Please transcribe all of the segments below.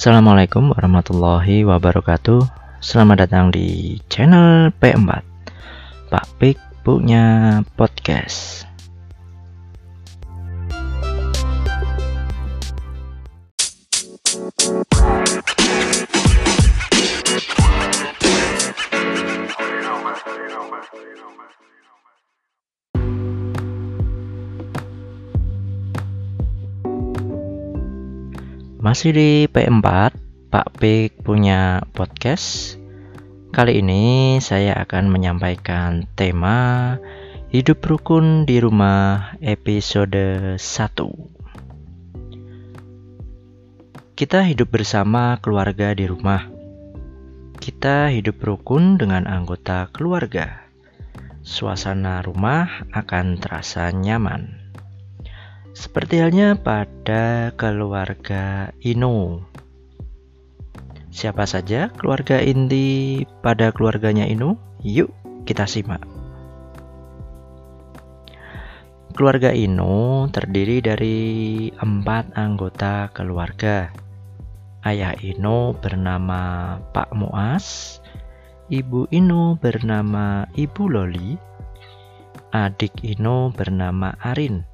Assalamualaikum warahmatullahi wabarakatuh. Selamat datang di channel P4 Pak Pik punya podcast Masih di P4, Pak Pik punya podcast. Kali ini saya akan menyampaikan tema Hidup Rukun di Rumah episode 1. Kita hidup bersama keluarga di rumah. Kita hidup rukun dengan anggota keluarga. Suasana rumah akan terasa nyaman. Seperti halnya pada keluarga Inu. Siapa saja keluarga inti pada keluarganya Inu? Yuk kita simak. Keluarga Inu terdiri dari empat anggota keluarga. Ayah Inu bernama Pak Muas, Ibu Inu bernama Ibu Loli, adik Inu bernama Arin,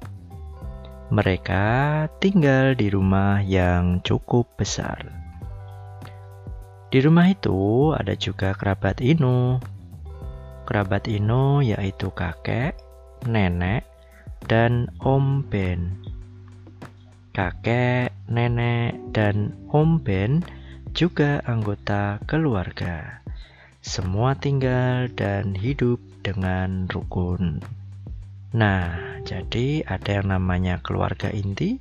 mereka tinggal di rumah yang cukup besar. Di rumah itu ada juga kerabat Inu. Kerabat Inu yaitu kakek, nenek, dan Om Ben. Kakek, nenek, dan Om Ben juga anggota keluarga. Semua tinggal dan hidup dengan rukun. Nah, jadi ada yang namanya keluarga inti,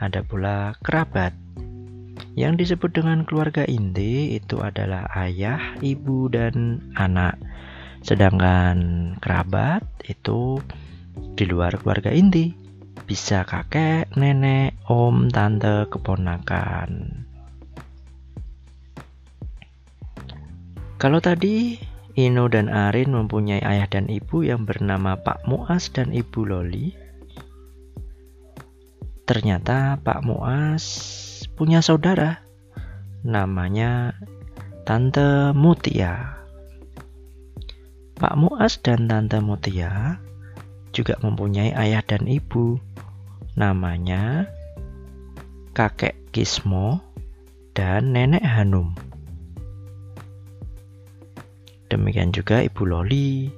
ada pula kerabat. Yang disebut dengan keluarga inti itu adalah ayah, ibu, dan anak. Sedangkan kerabat itu di luar keluarga inti. Bisa kakek, nenek, om, tante, keponakan. Kalau tadi Ino dan Arin mempunyai ayah dan ibu yang bernama Pak Muas dan Ibu Loli. Ternyata Pak Muas punya saudara namanya Tante Mutia. Pak Muas dan Tante Mutia juga mempunyai ayah dan ibu namanya Kakek Kismo dan Nenek Hanum. Demikian juga Ibu Loli.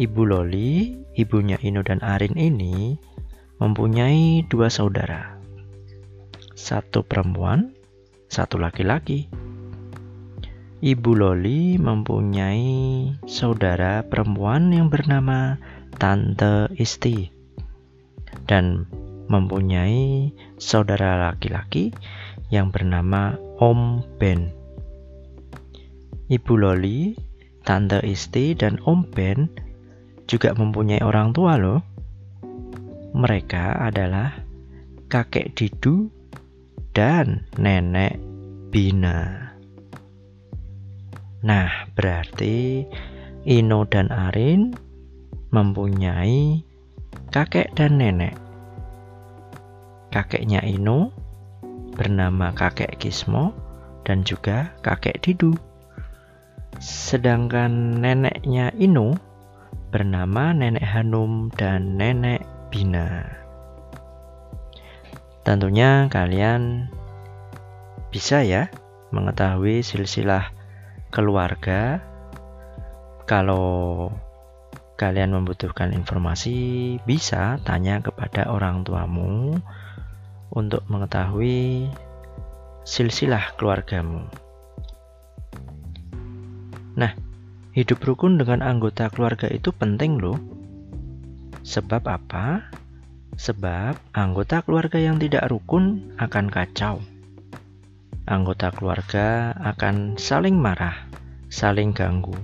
Ibu Loli, ibunya Ino dan Arin ini mempunyai dua saudara. Satu perempuan, satu laki-laki. Ibu Loli mempunyai saudara perempuan yang bernama Tante Isti dan mempunyai saudara laki-laki yang bernama Om Ben. Ibu Loli, Tante Isti, dan Om Ben juga mempunyai orang tua loh. Mereka adalah kakek Didu dan nenek Bina. Nah, berarti Ino dan Arin mempunyai kakek dan nenek. Kakeknya Ino bernama kakek Kismo dan juga kakek Didu. Sedangkan neneknya Inu bernama Nenek Hanum dan Nenek Bina. Tentunya kalian bisa ya mengetahui silsilah keluarga kalau kalian membutuhkan informasi bisa tanya kepada orang tuamu untuk mengetahui silsilah keluargamu. Nah, hidup rukun dengan anggota keluarga itu penting loh. Sebab apa? Sebab anggota keluarga yang tidak rukun akan kacau. Anggota keluarga akan saling marah, saling ganggu.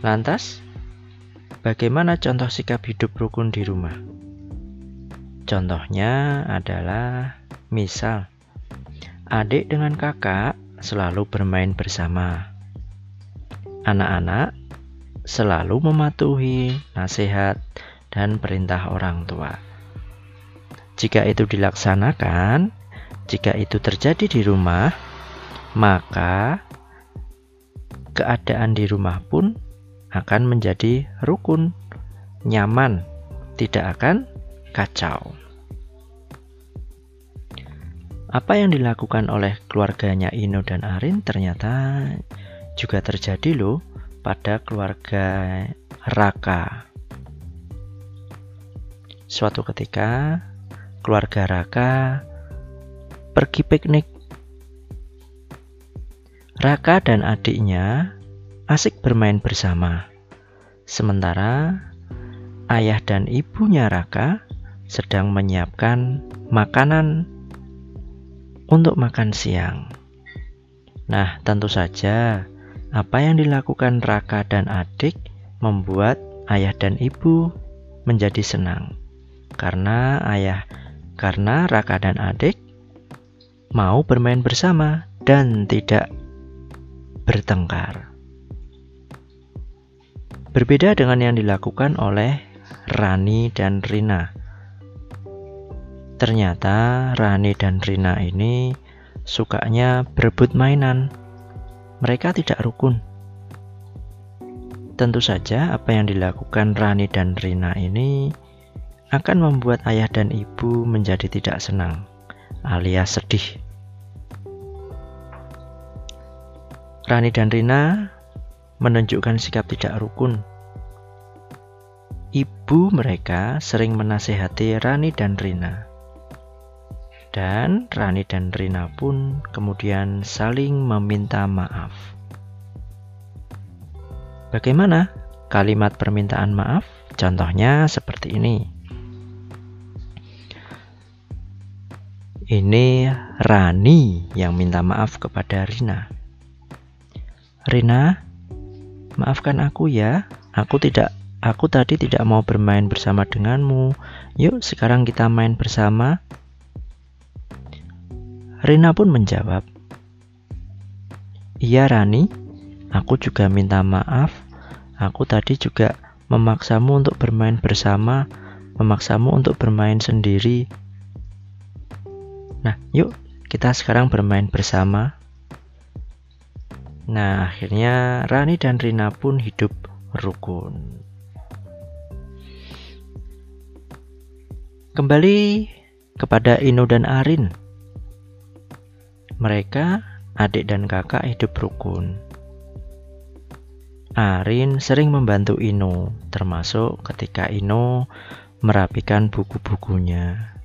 Lantas, bagaimana contoh sikap hidup rukun di rumah? Contohnya adalah misal adik dengan kakak selalu bermain bersama. Anak-anak selalu mematuhi nasihat dan perintah orang tua. Jika itu dilaksanakan, jika itu terjadi di rumah, maka keadaan di rumah pun akan menjadi rukun, nyaman, tidak akan kacau. Apa yang dilakukan oleh keluarganya Ino dan Arin ternyata juga terjadi loh pada keluarga Raka. Suatu ketika, keluarga Raka pergi piknik. Raka dan adiknya asik bermain bersama. Sementara ayah dan ibunya Raka sedang menyiapkan makanan untuk makan siang. Nah, tentu saja apa yang dilakukan Raka dan adik membuat ayah dan ibu menjadi senang. Karena ayah, karena Raka dan adik mau bermain bersama dan tidak bertengkar. Berbeda dengan yang dilakukan oleh Rani dan Rina. Ternyata Rani dan Rina ini sukanya berebut mainan. Mereka tidak rukun. Tentu saja apa yang dilakukan Rani dan Rina ini akan membuat ayah dan ibu menjadi tidak senang alias sedih. Rani dan Rina menunjukkan sikap tidak rukun. Ibu mereka sering menasehati Rani dan Rina dan Rani dan Rina pun kemudian saling meminta maaf. Bagaimana kalimat permintaan maaf? Contohnya seperti ini. Ini Rani yang minta maaf kepada Rina. Rina, maafkan aku ya. Aku tidak aku tadi tidak mau bermain bersama denganmu. Yuk, sekarang kita main bersama. Rina pun menjawab, Iya Rani, aku juga minta maaf. Aku tadi juga memaksamu untuk bermain bersama, memaksamu untuk bermain sendiri. Nah, yuk kita sekarang bermain bersama. Nah, akhirnya Rani dan Rina pun hidup rukun. Kembali kepada Ino dan Arin. Mereka, adik dan kakak hidup rukun. Arin sering membantu Ino, termasuk ketika Ino merapikan buku-bukunya.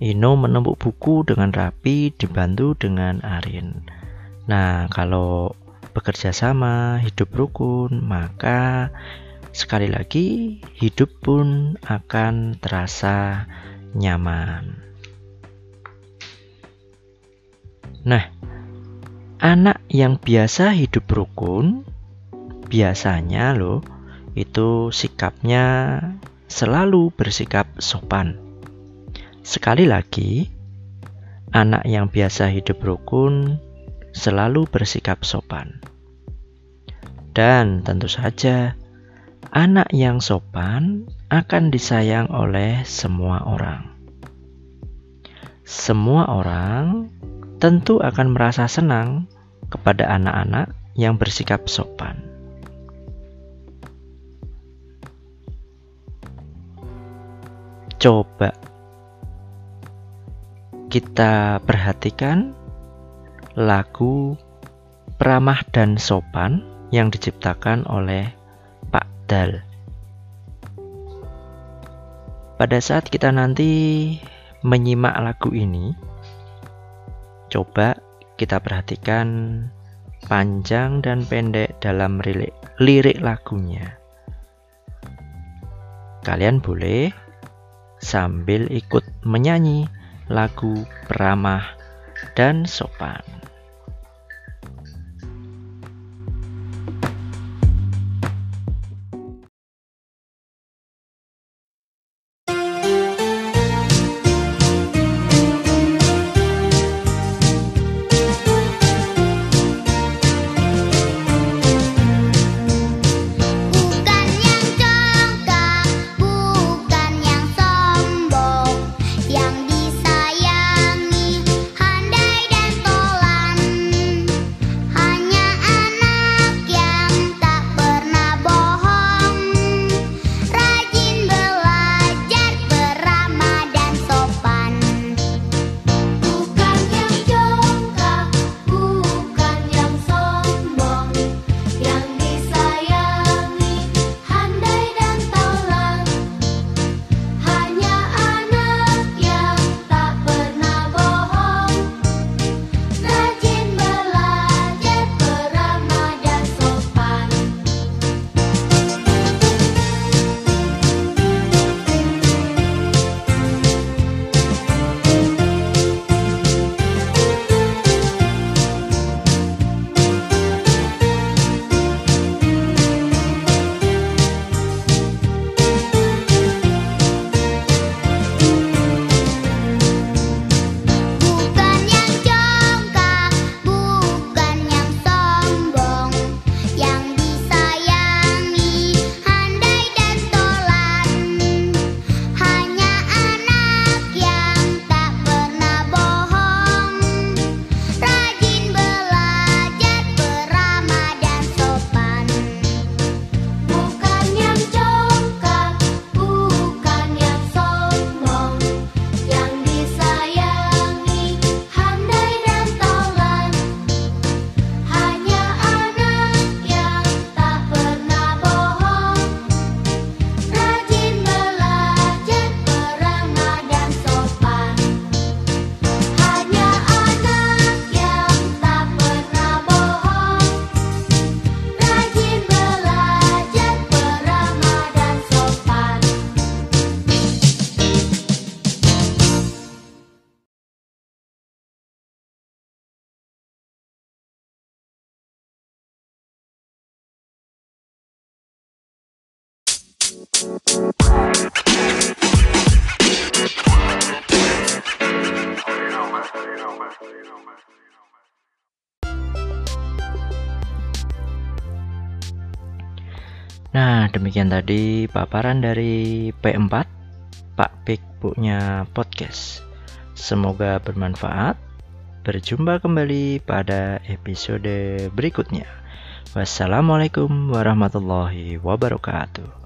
Ino menumpuk buku dengan rapi dibantu dengan Arin. Nah, kalau bekerja sama, hidup rukun, maka sekali lagi hidup pun akan terasa nyaman. Nah, anak yang biasa hidup rukun biasanya loh itu sikapnya selalu bersikap sopan. Sekali lagi, anak yang biasa hidup rukun selalu bersikap sopan. Dan tentu saja, anak yang sopan akan disayang oleh semua orang. Semua orang tentu akan merasa senang kepada anak-anak yang bersikap sopan. Coba kita perhatikan lagu Peramah dan Sopan yang diciptakan oleh Pak Dal. Pada saat kita nanti menyimak lagu ini, Coba kita perhatikan panjang dan pendek dalam lirik, lirik lagunya. Kalian boleh sambil ikut menyanyi lagu peramah dan sopan. Nah, demikian tadi paparan dari P4, Pak Pik punya podcast. Semoga bermanfaat. Berjumpa kembali pada episode berikutnya. Wassalamualaikum warahmatullahi wabarakatuh.